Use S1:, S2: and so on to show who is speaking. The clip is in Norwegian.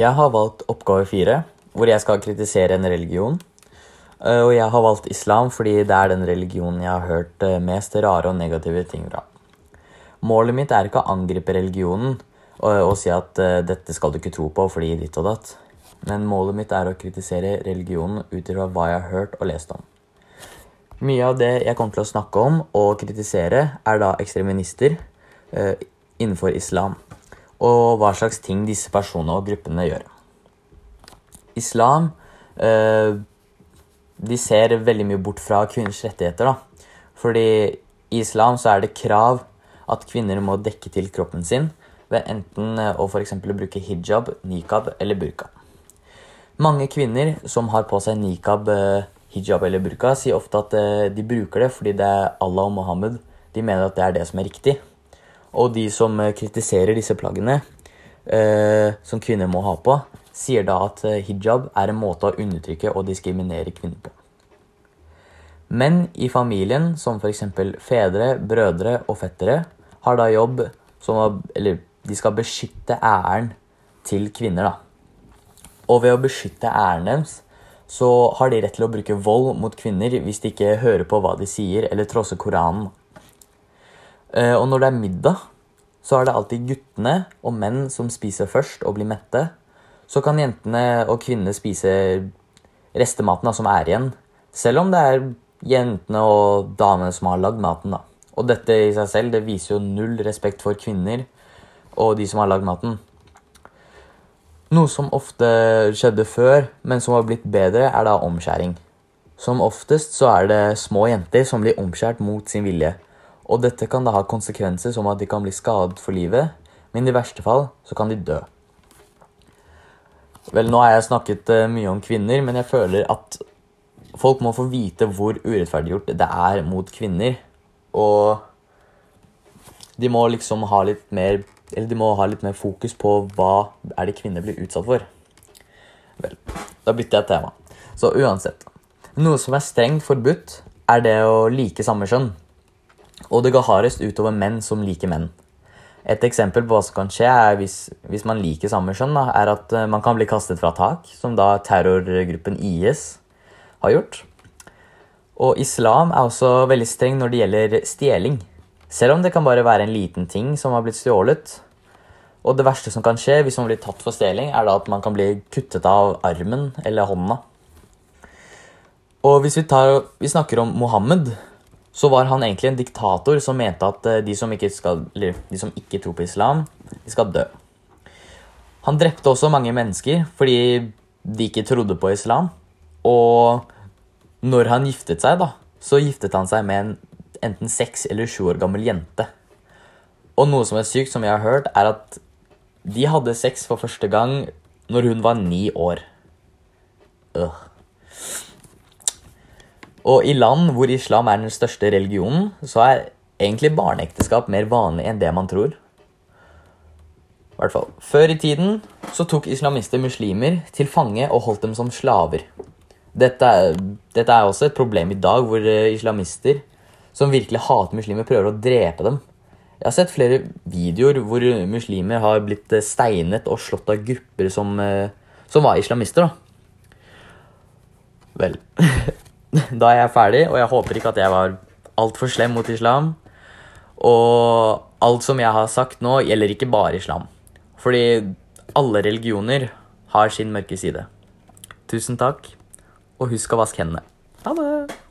S1: Jeg har valgt oppgave fire, hvor jeg skal kritisere en religion. Eh, Og jeg har valgt islam fordi det er den religionen jeg har hørt eh, mest rare og negative ting fra. Målet mitt er ikke å angripe religionen og, og si at eh, dette skal du ikke tro på fordi ditt og datt. Men målet mitt er å kritisere religionen ut ifra hva jeg har hørt og lest om. Mye av det jeg kommer til å snakke om og kritisere, er da ekstremister eh, innenfor islam. Og hva slags ting disse personene og gruppene gjør. Islam eh, de ser veldig mye bort fra kvinners rettigheter. da. Fordi i islam så er det krav at kvinner må dekke til kroppen sin ved enten eh, å f.eks. bruke hijab, nikab eller burka. Mange kvinner som har på seg nikab, eh, hijab eller burka, sier ofte at de bruker det fordi det er Allah og Mohammed. De mener at det er det som er riktig. Og de som eh, kritiserer disse plaggene eh, som kvinner må ha på, sier da at eh, hijab er en måte å undertrykke og diskriminere kvinner på. Menn i familien, som f.eks. fedre, brødre og fettere, har da jobb som Eller de skal beskytte æren til kvinner, da. Og ved å beskytte æren deres, så har de rett til å bruke vold mot kvinner hvis de ikke hører på hva de sier, eller trosser Koranen. Eh, Og når det er middag, så er det alltid guttene og menn som spiser først og blir mette. Så kan jentene og kvinnene spise restematen som er igjen. Selv om det er jentene og damene som har lagd maten. da. Og dette i seg selv det viser jo null respekt for kvinner og de som har lagd maten. Noe som ofte skjedde før, men som har blitt bedre, er da omskjæring. Som oftest så er det små jenter som blir omskjært mot sin vilje. Og dette kan da ha konsekvenser som at de kan bli skadet for livet, men i verste fall så kan de dø. Vel, nå har jeg snakket eh, mye om kvinner, men jeg føler at folk må få vite hvor urettferdiggjort det er mot kvinner. Og de må liksom ha litt mer Eller de må ha litt mer fokus på hva er det kvinner blir utsatt for. Vel, da bytter jeg tema. Så uansett. Noe som er strengt forbudt, er det å like samme kjønn. Og det går hardest utover menn som liker menn. Et eksempel på hva som kan skje, er hvis, hvis man liker samme kjønn, er at eh, man kan bli kastet fra tak, som da terrorgruppen IS har gjort. Og islam er også veldig streng når det gjelder stjeling. Selv om det kan bare være en liten ting som har blitt stjålet. Og det verste som kan skje hvis man blir tatt for stjeling, er da at man kan bli kuttet av armen eller hånda. Og hvis vi, tar, vi snakker om Mohammed, så var han egentlig en diktator som mente at eh, de som ikke, skal, de som ikke tror på islam, de skal dø. Han drepte også mange mennesker fordi de ikke trodde på islam. Og når han giftet seg, da, så giftet han seg med en enten seks eller sju år gammel jente. Og noe som er sykt, som jeg har hørt, er at de hadde sex for første gang når hun var ni år. Øh. Og i land hvor islam er den største religionen, så er egentlig barneekteskap mer vanlig enn det man tror. I hvert fall. Før i tiden så tok islamister muslimer til fange og holdt dem som slaver. Dette dette er også et problem i dag, hvor eh, islamister som virkelig hater muslimer, prøver å drepe dem. Jeg har sett flere videoer hvor muslimer har blitt eh, steinet og slått av grupper som, eh, som var islamister. da. Vel Da er jeg ferdig, og jeg håper ikke at jeg var altfor slem mot islam. Og alt som jeg har sagt nå, gjelder ikke bare islam. Fordi alle religioner har sin mørke side. Tusen takk, og husk å vaske hendene. Ha det!